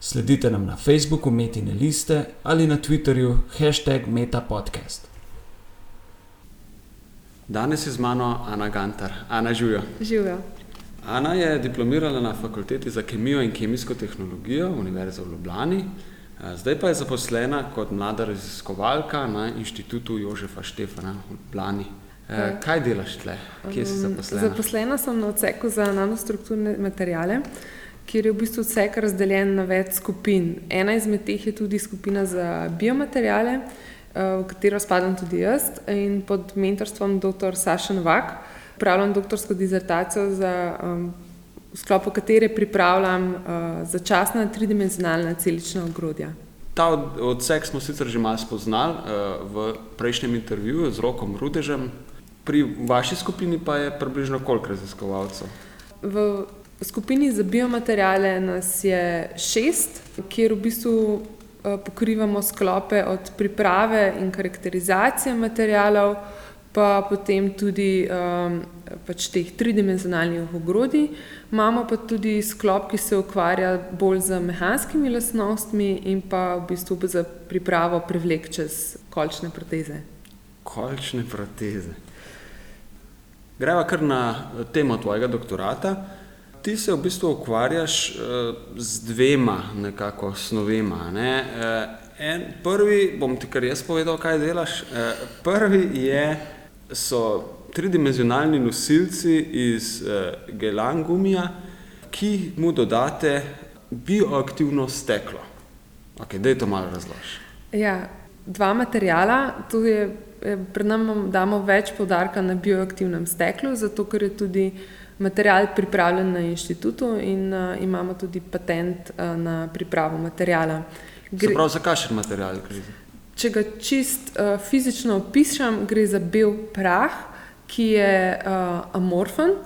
Sledite nam na Facebooku, Metine liste ali na Twitterju, hashtag MetaPodcast. Danes je z mano Ana Gantar, Ana Žujo. Živijo. Ana je diplomirala na fakulteti za kemijo in kemijsko tehnologijo Univerze v Ljubljani, zdaj pa je zaposlena kot mlada raziskovalka na inštitutu Jožefa Štefana v Ljubljani. Kaj delaš tle? Kje si zaposlena? Zaposlena sem na odseku za nanostrukturne materijale kjer je v bistvu vse razdeljeno na več skupin. Ena izmed teh je tudi skupina za biomaterijale, v katero spadam tudi jaz in pod mentorstvom dr. Saša Novak upravljam doktorsko dizertacijo, za, v sklopu katere pripravljam začasna tridimenzionalna celična ogrodja. Ta odsek smo sicer že malo spoznali v prejšnjem intervjuju z Rokom Rudežem, pri vaši skupini pa je približno koliko raziskovalcev? V V skupini za biomaterijale nas je šest, kjer v bistvu pokrivamo sklope od priprave in karakterizacije materijalov, pa potem tudi um, pač teh tridimenzionalnih ogrodij. Imamo pa tudi sklop, ki se ukvarja bolj z mehanskimi lastnostmi in pa v bistvu za pripravo prevlek čez kolčne proteze. Kolčne proteze. Greva kar na temo tvojega doktorata ti se v bistvu ukvarjaš uh, z dvema nekako snovema. Ne? Uh, en, prvi, bom ti kar jaz povedal, kaj delaš. Uh, prvi je, so tridimenzionalni nosilci iz uh, gelangumija, ki mu dodate bioaktivno steklo. Ok, da je to malo razlož. Ja, dva materijala, tu je, pred nami damo več podarka na bioaktivnem steklu, zato ker je tudi material pripravljen na inštitutu in uh, imamo tudi patent uh, na pripravo materijala. Gre, prav, za kakšen material gre? Če ga čist uh, fizično opišem, gre za bel prah, ki je uh, amorfen,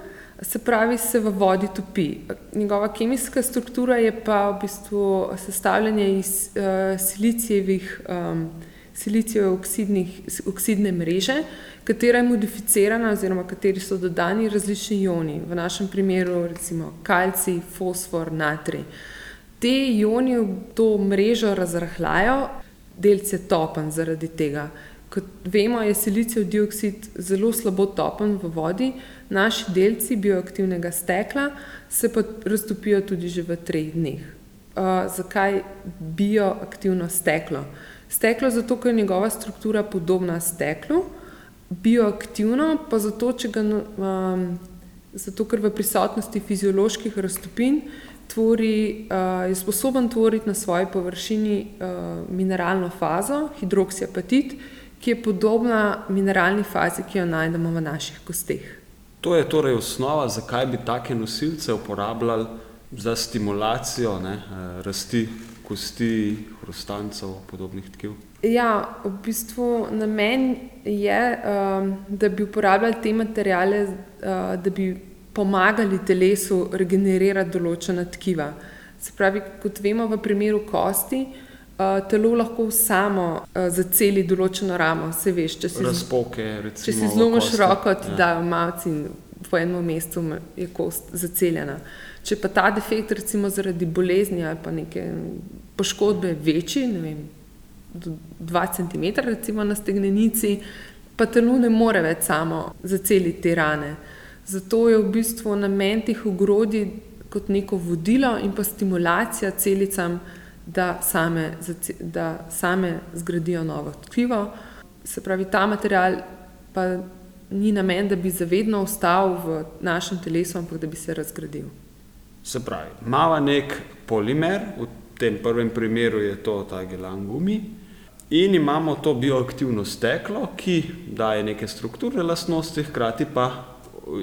se pravi, se v vodi topi. Njegova kemijska struktura je pa v bistvu sestavljanje iz uh, silicijevih um, silicijeve oksidne mreže, katera je modificirana oziroma kateri so dodani različni ioni, v našem primeru recimo kalcij, fosfor, natrij. Te ioni to mrežo razrahljajo, delce topen zaradi tega. Kot vemo, je silicijev dioksid zelo slabo topen v vodi, naši delci bioaktivnega stekla se pa raztopijo tudi že v treh dneh. Uh, zakaj bioaktivno steklo? Steklo zato, ker je njegova struktura podobna steklu, bioaktivno pa zato, ga, um, zato ker v prisotnosti fizioloških raztopin tvori, uh, je sposoben tvoriti na svoji površini uh, mineralno fazo, hidroksiapatit, ki je podobna mineralni fazi, ki jo najdemo v naših kosteh. To je torej osnova, zakaj bi take nosilce uporabljali za stimulacijo ne, rasti kosti, hrustancev, podobnih tkiv? Ja, v bistvu namen je, um, da bi uporabljali te materijale, uh, da bi pomagali telesu regenerirati določena tkiva. Se pravi, kot vemo, v primeru kosti. Uh, telo lahko samo uh, zaceli določeno ramo, se veš. Če si, Razpoke, recimo, če si zlomiš roko, ti ja. dajo malce in po enem mestu je kost zaceljena. Če pa ta defekt, recimo zaradi bolezni ali pa neke poškodbe večji, ne vem, do 2 cm, recimo na stegnenici, pa telo ne more več samo zaceliti te rane. Zato je v bistvu namen teh ogrodij kot neko vodilo in pa stimulacija celicam, da same, da same zgradijo novo tkivo. Se pravi, ta material pa ni namen, da bi zavedno ostal v našem telesu, ampak da bi se razgradil. Se pravi, imamo nek polimer, v tem prvem primeru je to ta gelangumi, in imamo to bioaktivno steklo, ki daje neke strukturne lastnosti, hkrati pa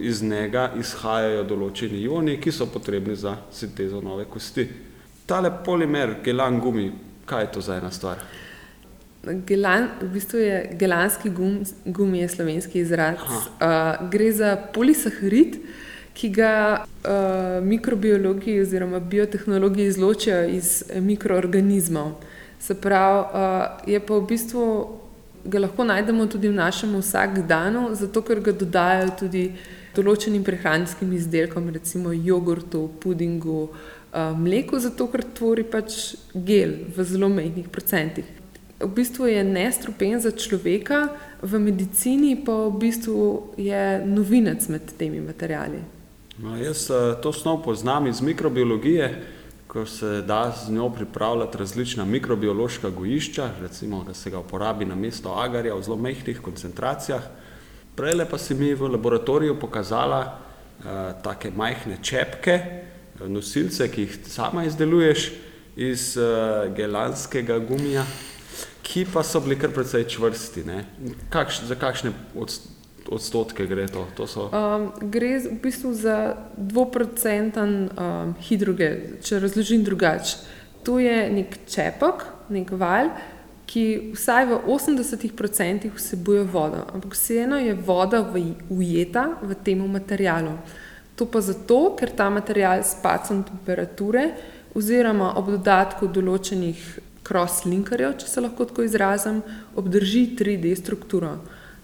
iz njega izhajajo določeni ioni, ki so potrebni za sintezo nove kosti. Tale polimer gelangumi, kaj je to za ena stvar? Gelan, v bistvu je gelanski gum, gum je slovenski izraz. Uh, gre za polisaharid, ki ga uh, mikrobiologi oziroma biotehnologi izločijo iz mikroorganizmov. Se pravi, uh, je pa v bistvu ga lahko najdemo tudi v našem vsakdanu, zato ker ga dodajajo tudi določenim prehranskim izdelkom, recimo jogurtu, pudingu, uh, mleku, zato ker tvori pač gel v zelo majhnih procentih. V bistvu je nestrupen za človeka, v medicini pa v bistvu je novinec med temi materijali. No, jaz to snov poznam iz mikrobiologije, ko se da z njo pripravljati različna mikrobiološka gojišča, recimo, da se ga uporabi na mesto agarja v zelo mehkih koncentracijah. Prej pa si mi v laboratoriju pokazala uh, take majhne čepke, nosilce, ki jih sama izdeluješ iz uh, gelanskega gumija, ki pa so bili kar precej čvrsti. Kakš, za kakšne odstotke? Odstotke gre to? to so... um, gre v bistvu za dvoprocenten um, hidrogel, če razložim drugače. To je nek čepek, nek val, ki vsaj v 80% vsebuje vodo, ampak vseeno je voda ujeta v tem materialu. To pa zato, ker ta material s pacem temperature oziroma ob dodatku določenih cross-linkerjev, če se lahko tako izrazim, obdrži 3D strukturo.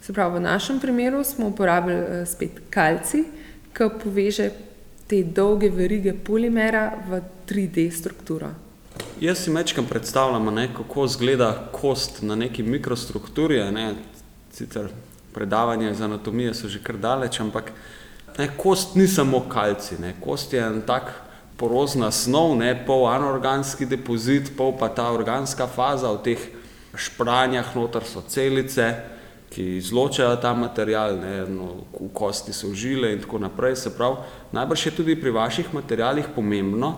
Se pravi, v našem primeru smo uporabili uh, spet kalci, ki poveže te dolge verige polimera v 3D strukturo. Jaz si večkrat predstavljam, ne, kako izgleda kost na neki mikrostrukturi. Ne, sicer predavanja iz anatomije so že kar daleč, ampak ne, kost ni samo kalci. Ne, kost je en tak porozna snov, ne, pol anorganski depozit, pol pa ta organska faza v teh špranjah, noter so celice ki izločajo ta material, ne, no, v kosti so žile in tako naprej. Se pravi, najbrž je tudi pri vaših materialih pomembno,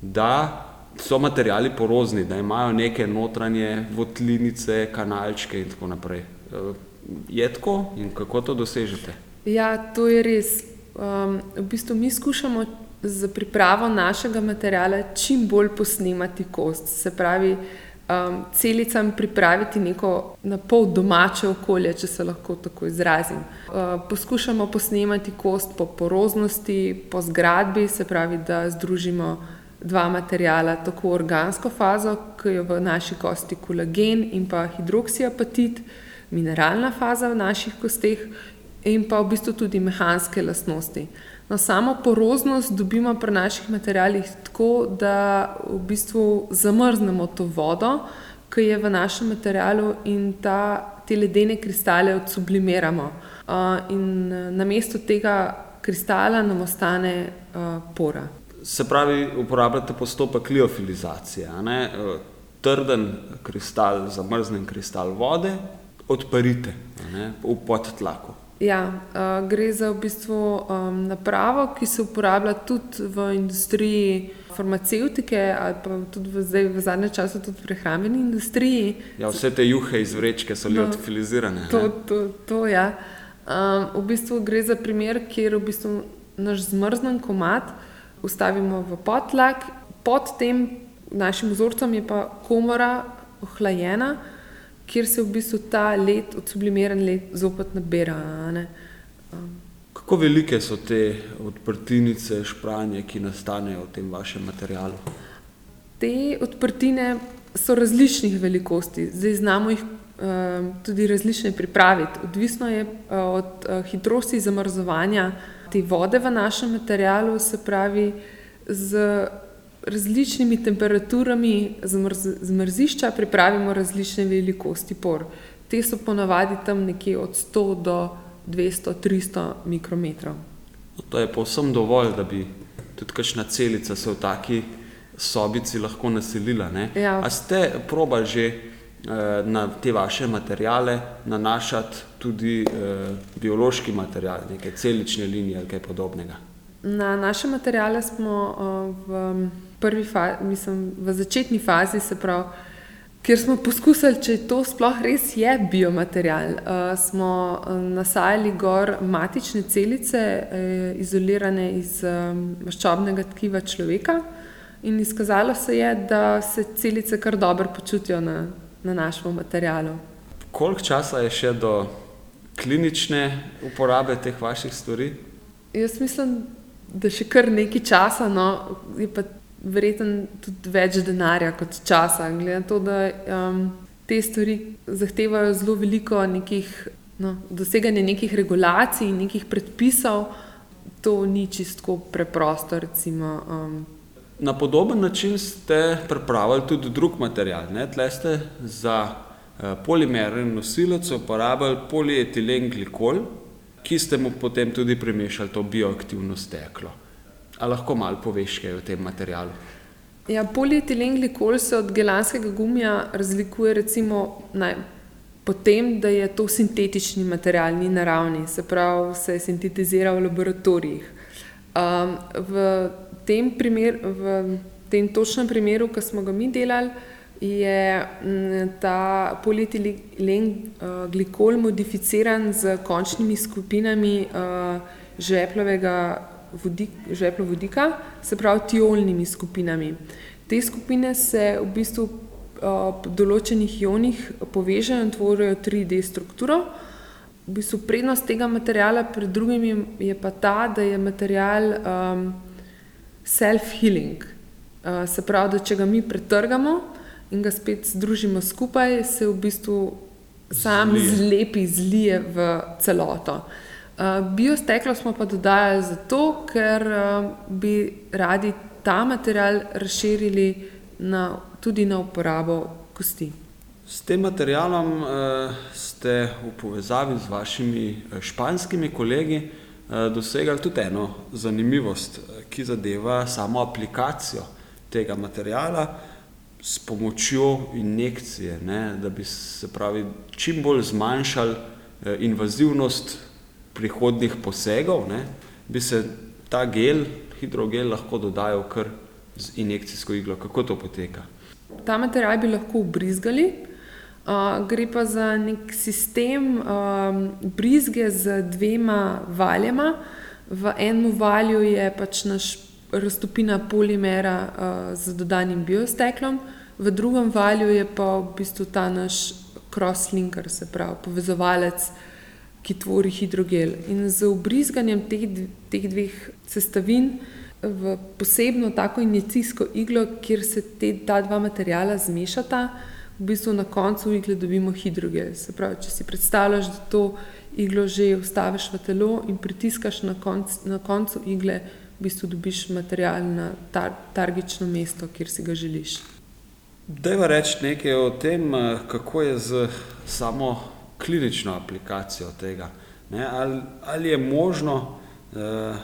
da so materiali porozni, da imajo neke notranje votlinice, kanalčke in tako naprej. Eh, je tako in kako to dosežete? Ja, to je res. Um, v bistvu mi skušamo za pripravo našega materijala čim bolj posnemati kost. Se pravi, um, celicam pripraviti neko na pol domače okolje, če se lahko tako izrazim. Uh, poskušamo posnemati kost po poroznosti, po zgradbi, se pravi, da združimo dva materijala, tako organsko fazo, ki je v naši kosti kolagen in pa hidroksiapatit, mineralna faza v naših kosteh in pa v bistvu tudi mehanske lastnosti. No, samo poroznost dobimo pri naših materijalih tako, da v bistvu zamrznemo to vodo, ki je v našem materialu in ta, te ledene kristale odsublimiramo. Uh, in na mesto tega kristala nam ostane uh, pora. Se pravi, uporabljate postopek liofilizacije. Trden kristal, zamrznjen kristal vode, odprite v podtlaku. Ja, uh, gre za v bistvu um, napravo, ki se uporablja tudi v industriji farmacevtike, ali pa tudi v, zdaj, v zadnje čase tudi v prehrambeni industriji. Ja, vse te juhe iz vrečke so no, liofilizirane. To, to, to, ja. um, v bistvu gre za primer, kjer v bistvu naš zmrznen komat ustavimo v potlak, pod tem našim vzorcem je pa komora ohlajena kjer se v bistvu ta let, odsublimiran let, zopet nabira. Um. Kako velike so te odprtinice, špranje, ki nastanejo v tem vašem materialu? Te odprtine so različnih velikosti, zdaj znamo jih um, tudi različne pripraviti. Odvisno je uh, od uh, hitrosti zamrzovanja te vode v našem materialu, se pravi, z različnimi temperaturami zmrzišča pripravimo različne velikosti por. Te so ponavadi tam nekje od 100 do 200, 300 mikrometrov. No, to je povsem dovolj, da bi tudi kakšna celica se v taki sobici lahko naselila. Ja. A ste proba že eh, na te vaše materijale nanašati tudi eh, biološki material, neke celične linije ali kaj podobnega? Na naše materijale smo uh, v prvi fazi, mislim, v začetni fazi, se pravi, kjer smo poskusili, če to sploh res je biomaterial. Uh, smo uh, nasajali gor matične celice, uh, izolirane iz um, maščobnega tkiva človeka, in izkazalo se je, da se celice kar dobro počutijo na na našem materialu. Koliko časa je še do klinične uporabe teh vaših stvari? Jaz mislim, da še kar nekaj časa, no, je pa verjetno tudi več denarja kot časa. Glede na to, da um, te stvari zahtevajo zelo veliko nekih, no, doseganja nekih regulacij in nekih predpisov, to ni čisto preprosto. Recimo, um, Na podoben način ste pripravili tudi drug material. Tle ste za uh, polimeren nosilec uporabili polietilen glikol, ki ste mu potem tudi primešali to bioaktivno steklo. A lahko malo poveš kaj o tem materialu? Ja, polietilen glikol se od gelanskega gumija razlikuje recimo naj, po tem, da je to sintetični material, ni naravni, se pravi, se je sintetiziral v laboratorijih. Um, v tem, primer, v tem točnem primeru, ki smo ga mi delali, je mm, ta polietilen uh, glikol modificiran z končnimi skupinami uh, žveplovega vodik, vodika, se pravi tiolnimi skupinami. Te skupine se v bistvu uh, po določenih ionih povežejo in tvorijo 3D strukturo. V bistvu prednost tega materijala pred drugimi je pa ta, da je material um, self-healing. Uh, se pravi, da če ga mi pretrgamo in ga spet združimo skupaj, se v bistvu sam zlije. zlepi, zlije v celoto. Uh, biosteklo smo pa dodajali zato, ker uh, bi radi ta material razširili na, tudi na uporabo kosti. S tem materialom uh, ste v povezavi z vašimi španskimi kolegi dosegali tudi eno zanimivost, ki zadeva samo aplikacijo tega materijala s pomočjo injekcije, ne, da bi se pravi čim bolj zmanjšali eh, invazivnost prihodnih posegov, ne, bi se ta gel, hidrogel lahko dodajal kar z injekcijsko iglo. Kako to poteka? Ta material bi lahko ubrizgali, uh, gre pa za nek sistem um, brizge z dvema valjema. V enem valju je pač naš raztopina polimera uh, z dodanim biosteklom, v drugem valju je pa v bistvu ta naš crosslinker, se pravi povezovalec, ki tvori hidrogel. In z ubrizganjem teh, teh dveh sestavin v posebno tako injekcijsko iglo, kjer se te, ta dva materijala zmešata, v bistvu na koncu igle dobimo hidrogel. Se pravi, če si predstavljaš, da to iglo že vstaviš v telo in pritiskaš na, konc, na koncu igle, v bistvu dobiš material na tar, targično mesto, kjer si ga želiš. Dajva reči nekaj o tem, eh, kako je z samo klinično aplikacijo tega. Ne, ali, ali je možno, eh,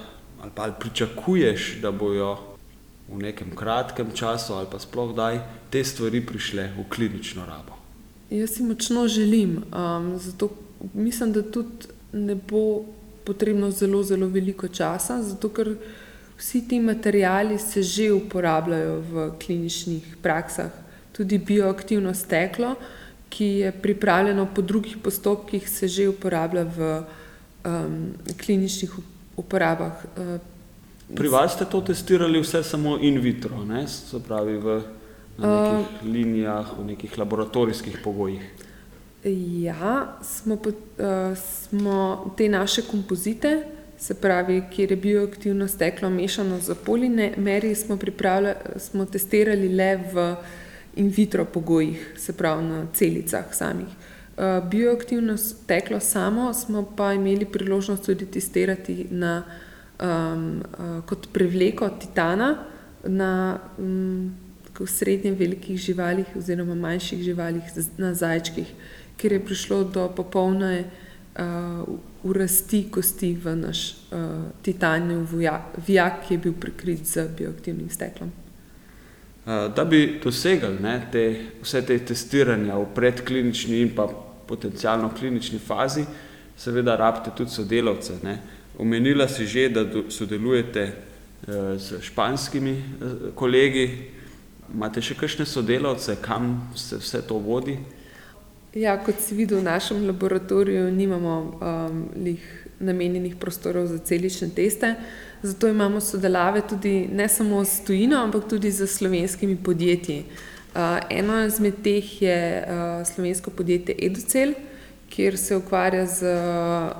ali pa ali pričakuješ, da bojo v nekem kratkem času ali pa sploh daj te stvari prišle v klinično rabo? Jaz si močno želim, um, zato mislim, da tudi ne bo potrebno zelo, zelo veliko časa, zato ker vsi ti materijali se že uporabljajo v kliničnih praksah. Tudi bioaktivno steklo, ki je pripravljeno po drugih postopkih, se že uporablja v um, kliničnih uporabah. Uh, Pri vas ste to testirali vse samo in vitro, ne? se pravi v nekih uh, linijah, v nekih laboratorijskih pogojih. Ja, smo, uh, smo te naše kompozite, se pravi, kjer je bioaktivno steklo mešano z polimeri, smo, smo testirali le v in vitro pogojih, se pravi na celicah samih. Uh, bioaktivno steklo samo smo pa imeli priložnost tudi testirati na, um, kot prevleko titana na um, srednje velikih živalih oziroma manjših živalih, na zajčkih. Kjer je prišlo do popolne uh, urasti kosti v naš uh, titanijev vijak, ki je bil prikrit z bioaktivnim steklom. Uh, da bi dosegali ne, te, vse te testiranja v predklinični in pa potencialno klinični fazi, seveda rabite tudi sodelavce. Ne. Omenila si že, da do, sodelujete uh, s španskimi uh, kolegi. Imate še kakšne sodelavce, kam se vse to vodi? Ja, kot si videl, v našem laboratoriju nimamo um, namenjenih prostorov za celične teste, zato imamo sodelave tudi ne samo s tujino, ampak tudi z slovenskimi podjetji. Uh, eno izmed teh je uh, slovensko podjetje Educel, kjer se ukvarja z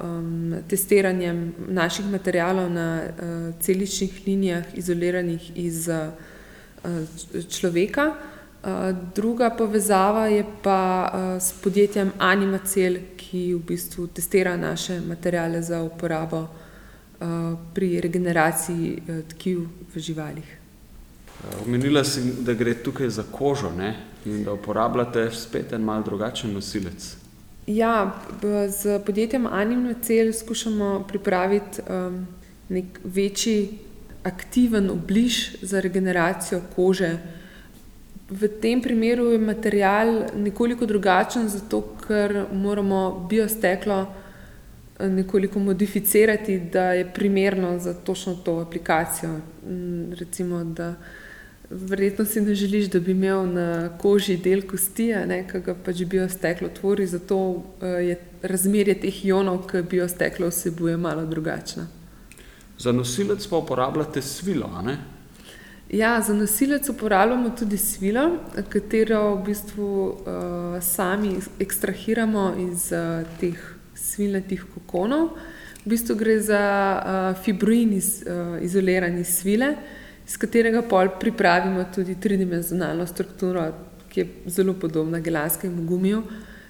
um, testiranjem naših materijalov na uh, celičnih linijah, izoliranih iz uh, človeka. Uh, druga povezava je pa uh, s podjetjem Animacel, ki v bistvu testira naše materijale za uporabo uh, pri regeneraciji uh, tkiv v živalih. Omenila si, da gre tukaj za kožo ne? in da uporabljate spet en mal drugačen nosilec. Ja, z podjetjem Animacel skušamo pripraviti um, nek večji aktiven obliž za regeneracijo kože. V tem primeru je material nekoliko drugačen, zato ker moramo biosteklo eh, nekoliko modificirati, da je primerno za točno to aplikacijo. Mm, recimo, da verjetno si ne želiš, da bi imel na koži del kosti, ki ga pač biosteklo tvori, zato eh, je razmerje teh ionov, ki biosteklo vsebuje, malo drugačno. Za nosilec pa uporabljate svilo, ali ne? Ja, za nosilec uporabljamo tudi svilo, katero v bistvu uh, sami ekstrahiramo iz uh, teh svilnatih kokonov. V bistvu gre za uh, fibroin iz, uh, izolirane svile, iz katerega pol pripravimo tudi tridimenzionalno strukturo, ki je zelo podobna gelanskemu gumiju.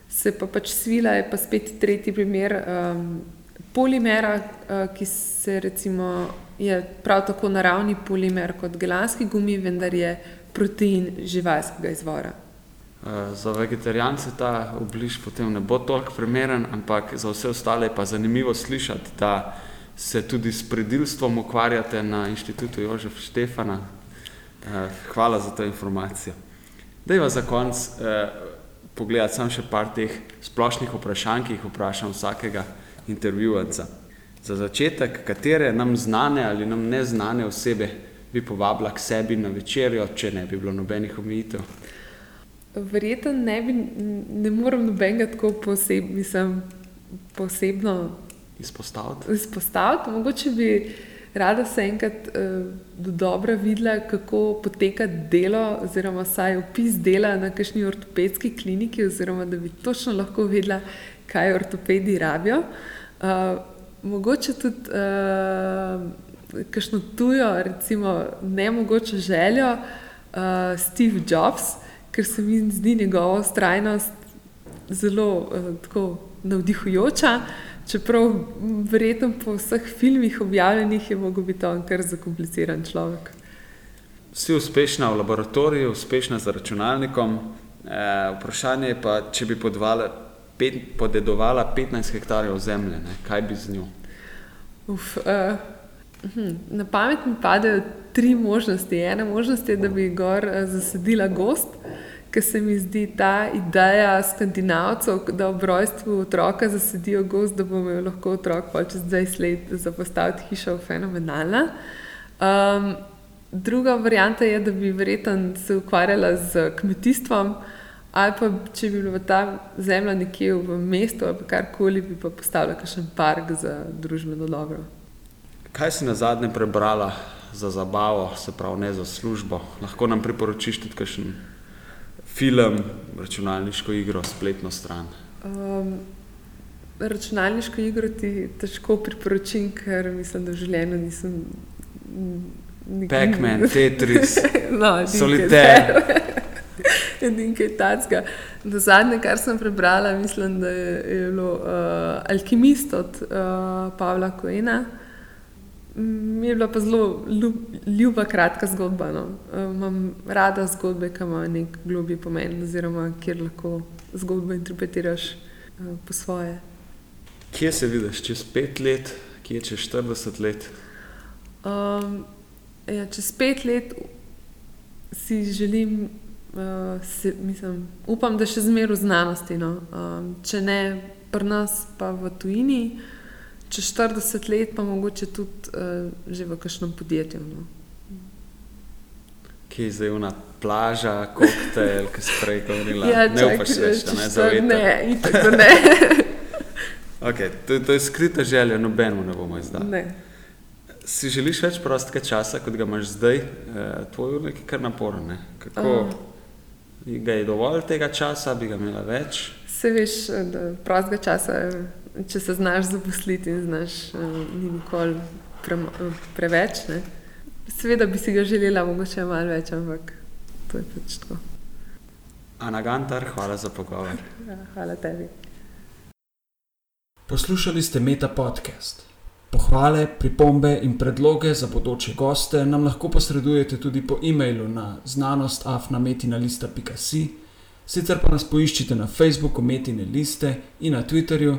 Se pa pač svila je pa spet tretji primer. Um, polimera, eh, ki se recimo, je prav tako naravni polimer kot gelanski gumi, vendar je protein živalskega izvora. Eh, za vegetarijance ta obliž potem ne bo toliko primeren, ampak za vse ostale pa zanimivo slišati, da se tudi s predilstvom ukvarjate na inštitutu Jožef Štefana. Eh, hvala za to informacijo. Dejva za konc pogledati sam še par teh splošnih vprašanj, ki jih vprašam vsakega intervjuvanca. Za začetek, katere nam znane ali nam neznane osebe bi povabila k sebi na večerjo, če ne bi bilo nobenih omejitev? Verjetno ne, bi, ne morem nobenega tako poseb, mislim, posebno izpostaviti. izpostaviti. Mogoče bi rada se enkrat uh, dobro videla, kako poteka delo, oziroma vsaj opis dela na kakšni ortopedski kliniki, oziroma da bi točno lahko vedela, kaj ortopedi rabijo. Uh, Uh, mogoče tudi uh, kakšno tujo, recimo ne mogoče željo, uh, Steve Jobs, ker se mi zdi njegova ustrajnost zelo uh, navdihujoča. Čeprav verjetno po vseh filmih objavljenih je mogel biti on kar zakompliciran človek. Si uspešna v laboratoriju, uspešna za računalnikom. E, vprašanje je pa, če bi podvala pet, podedovala 15 hektarjev zemlje, ne? kaj bi z njo? Uf, uh, na pamet mi padejo tri možnosti. Ena možnost je, da bi gor uh, zasadila gost, ker se mi zdi ta ideja skandinavcev, da ob rojstvu otroka zasadijo gost, da bomo lahko otrok čez 20 let zapostaviti hišo, fenomenalna. Um, druga varianta je, da bi verjetno se ukvarjala z kmetijstvom. Ali pa če bi bila ta zemlja nekje v mestu ali karkoli, bi pa postavila kakšen park za družbeno dobro. Kaj si na zadnje prebrala za zabavo, se pravi ne za službo? Lahko nam priporočiš tudi kakšen film, računalniško igro, spletno stran? Um, računalniško igro ti težko priporočim, ker mislim, da v življenju nisem. Pac-Man, Tetris, no, Solitaire. in kaj takega. Do zadnje, kar sem prebrala, mislim, da je, je bilo uh, Alkimist od uh, Pavla Koena. Mi je bila pa zelo ljub, ljuba, kratka zgodba. No. Uh, imam rada zgodbe, ki imajo nek globji pomen, oziroma kjer lahko zgodbo interpretiraš uh, po svoje. Kje se vidiš čez pet let, kje čez 40 let? Um, ja, čez pet let si želim uh, si, mislim, upam, da še zmeraj v znanosti. No. Um, če ne pri nas, pa v tujini, čez 40 let, pa mogoče tudi uh, že v kakšnem podjetju. No. Ki je zdaj na plaži, koktejl, ki se prej govorila. Ja, ne upaš da ne zavedam. Ne, itak, da ne. okay, to, to je skrita želja, nobeno ne bomo izdali. Si želiš več prostega časa, kot ga imaš zdaj, eh, tvoj ur je kar naporen. Kako, uh ga je dovolj tega časa, bi ga imela več. Se veš, da prostega časa, če se znaš zaposliti in znaš, ni nikoli pre, preveč. Ne? Seveda bi si ga želela, mogoče malo več, ampak to je pač tako. Ana Gantar, hvala za pogovor. Ja, hvala tebi. Poslušali ste Meta podcast. Pohvale, pripombe in predloge za bodoče goste nam lahko posredujete tudi po e-mailu na znanostafnametina.si, sicer pa nas poiščite na Facebooku Metine liste in na Twitterju,